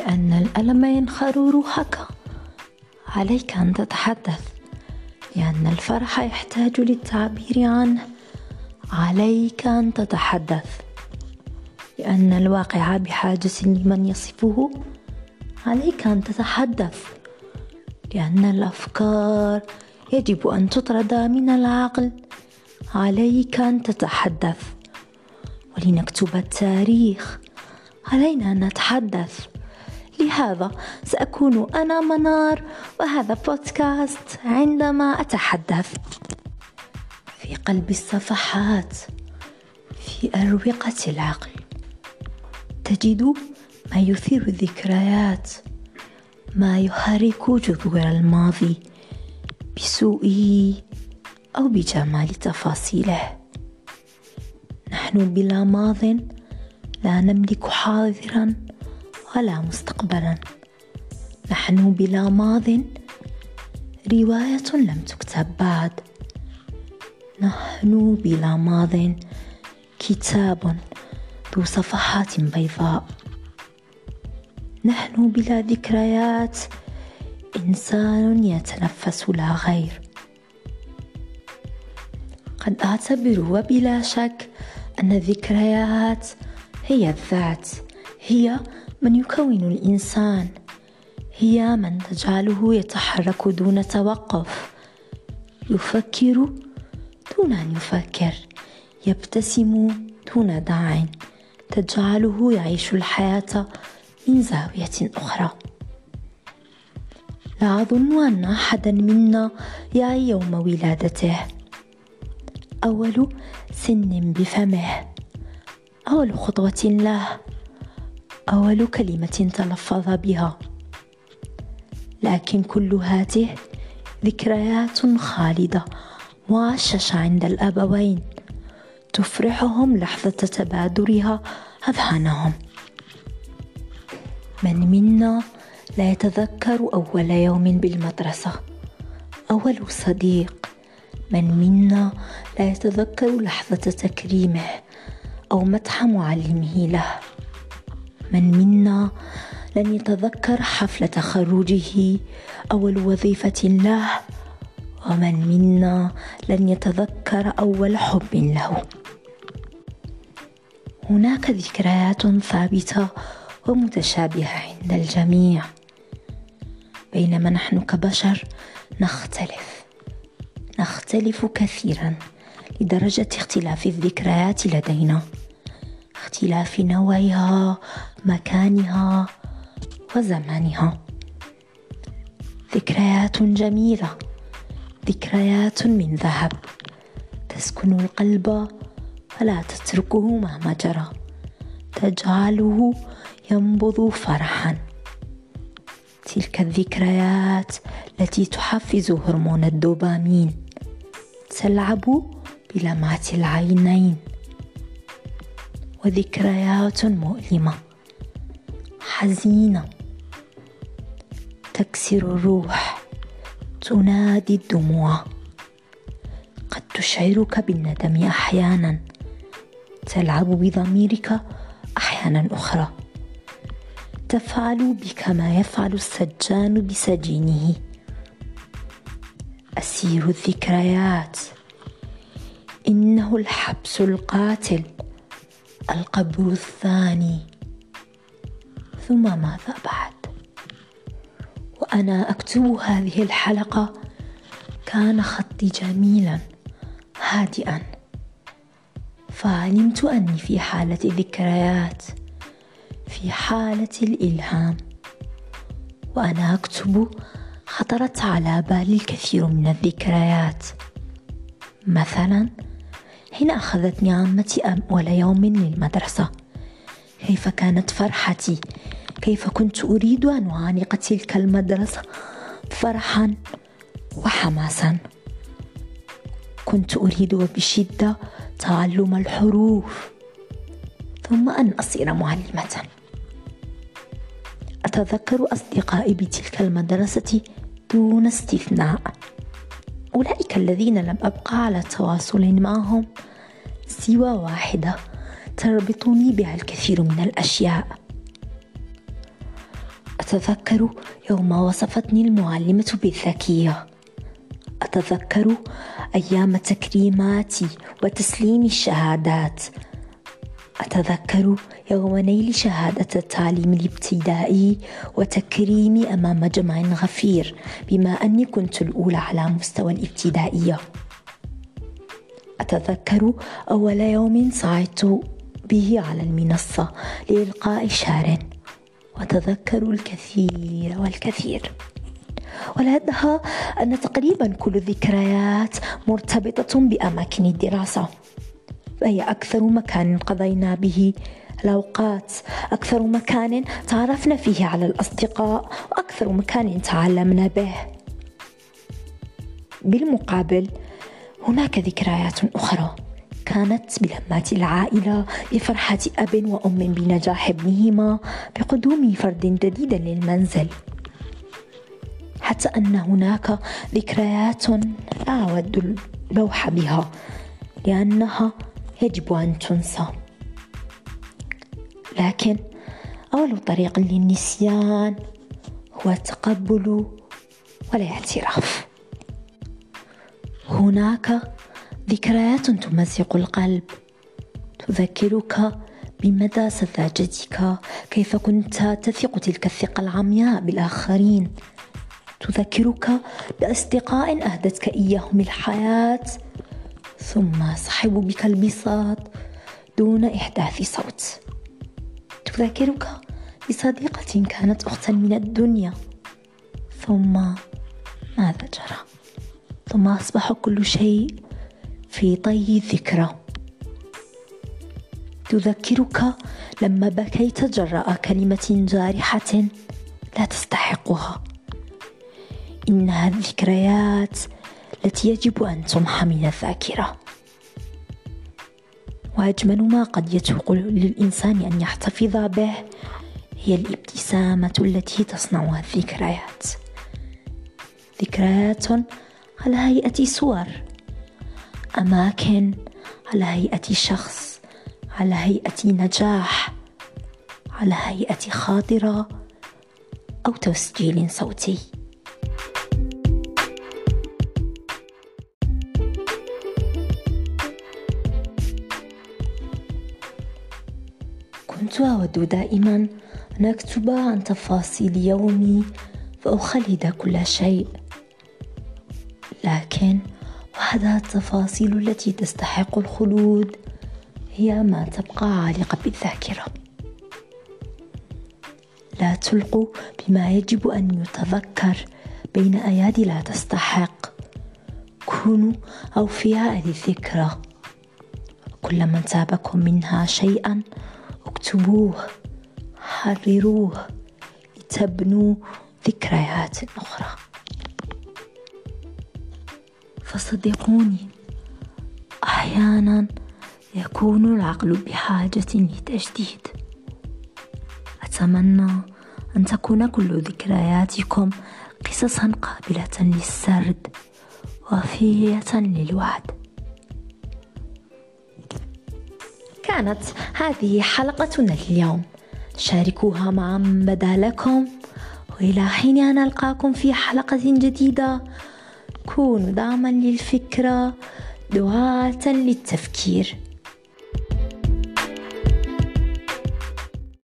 لأن الألم ينخر روحك عليك أن تتحدث لأن الفرح يحتاج للتعبير عنه. عليك أن تتحدث لأن الواقع بحاجة لمن يصفه. عليك أن تتحدث لأن الأفكار يجب أن تطرد من العقل. عليك أن تتحدث ولنكتب التاريخ. علينا أن نتحدث. لهذا سأكون أنا منار وهذا بودكاست عندما أتحدث. في قلب الصفحات في أروقة العقل تجد ما يثير الذكريات ما يحرك جذور الماضي بسوءه أو بجمال تفاصيله. نحن بلا ماض لا نملك حاضرا ولا مستقبلا. نحن بلا ماض. رواية لم تكتب بعد. نحن بلا ماض. كتاب ذو صفحات بيضاء. نحن بلا ذكريات. إنسان يتنفس لا غير. قد أعتبر وبلا شك أن الذكريات هي الذات هي من يكون الإنسان هي من تجعله يتحرك دون توقف يفكر دون أن يفكر يبتسم دون داع تجعله يعيش الحياة من زاوية أخرى. لا أظن أن أحدا منا يعي يوم ولادته. أول سن بفمه أول خطوة له. أول كلمة تلفظ بها. لكن كل هذه ذكريات خالدة معششه عند الأبوين. تفرحهم لحظة تبادرها أذهانهم. من منا لا يتذكر أول يوم بالمدرسة؟ أول صديق. من منا لا يتذكر لحظة تكريمه أو مدح معلمه له؟ من منا لن يتذكر حفل تخرجه أول وظيفة له ومن منا لن يتذكر أول حب له. هناك ذكريات ثابتة ومتشابهة عند الجميع. بينما نحن كبشر نختلف. نختلف كثيرا لدرجة اختلاف الذكريات لدينا. اختلاف نوعها مكانها وزمانها ذكريات جميلة ذكريات من ذهب. تسكن القلب فلا تتركه مهما جرى. تجعله ينبض فرحا. تلك الذكريات التي تحفز هرمون الدوبامين. تلعب بلمعة العينين. وذكريات مؤلمة. حزينة. تكسر الروح. تنادي الدموع. قد تشعرك بالندم أحيانا. تلعب بضميرك أحيانا أخرى. تفعل بك ما يفعل السجان بسجينه. أسير الذكريات. إنه الحبس القاتل. القبر الثاني. ثم ماذا بعد؟ وأنا أكتب هذه الحلقة كان خطي جميلا هادئا. فعلمت أني في حالة ذكريات في حالة الإلهام. وأنا أكتب خطرت على بالي الكثير من الذكريات. مثلا حين اخذتني عمتي اول يوم للمدرسة. كيف كانت فرحتي؟ كيف كنت أريد أن أعانق تلك المدرسة فرحا وحماسا. كنت أريد بشدة تعلم الحروف ثم أن أصير معلمة. أتذكر أصدقائي بتلك المدرسة دون استثناء. أولئك الذين لم ابقى على تواصل معهم سوى واحدة تربطني بها الكثير من الأشياء. أتذكر يوم وصفتني المعلمة بالذكية. أتذكر أيام التكريمات وتسليم الشهادات. أتذكر يوم نيل شهادة التعليم الابتدائي وتكريمي أمام جمع غفير بما أني كنت الأولى على مستوى الابتدائية. أتذكر أول يوم صعدت به على المنصة لإلقاء شعر وأتذكر الكثير والكثير. ولدها أن تقريبا كل الذكريات مرتبطة بأماكن الدراسة. فهي أكثر مكان قضينا به الأوقات. أكثر مكان تعرفنا فيه على الأصدقاء وأكثر مكان تعلمنا به. بالمقابل هناك ذكريات أخرى كانت بلمات العائلة بفرحة أب وأم بنجاح ابنهما بقدوم فرد جديد للمنزل. حتى أن هناك ذكريات لا أود اللوح بها لأنها يجب أن تنسى. لكن أول طريق للنسيان هو التقبل والاعتراف. هناك ذكريات تمزق القلب تذكرك بمدى سذاجتك كيف كنت تثق تلك الثقة العمياء بالآخرين. تذكرك بأصدقاء أهدتك إياهم الحياة ثم سحبوا بك البساط دون إحداث صوت. تذكرك بصديقة كانت أختا من الدنيا. ثم ماذا جرى؟ ثم أصبح كل شيء في طي الذكرى. تذكرك لما بكيت جراء كلمة جارحة لا تستحقها. إنها الذكريات التي يجب أن تمحى من الذاكرة. وأجمل ما قد يتوق للإنسان أن يحتفظ به هي الابتسامة التي تصنعها الذكريات. ذكريات على هيئة صور أماكن على هيئة شخص على هيئة نجاح على هيئة خاطرة أو تسجيل صوتي. كنت أود دائما أن أكتب عن تفاصيل يومي فأخلد كل شيء. لكن وحدها التفاصيل التي تستحق الخلود هي ما تبقى عالقة بالذاكرة. لا تلقوا بما يجب أن يتذكر بين أيادي لا تستحق. كونوا أوفياء للذكرى. كل من تابكم منها شيئا اكتبوه حرروه لتبنوا ذكريات أخرى. فصدقوني أحيانا يكون العقل بحاجة لتجديد. أتمنى أن تكون كل ذكرياتكم قصصا قابلة للسرد وفية للوعد. كانت هذه حلقتنا اليوم. شاركوها مع من بدا لكم وإلى حين أن ألقاكم في حلقة جديدة كونوا دعما للفكرة دعاة للتفكير.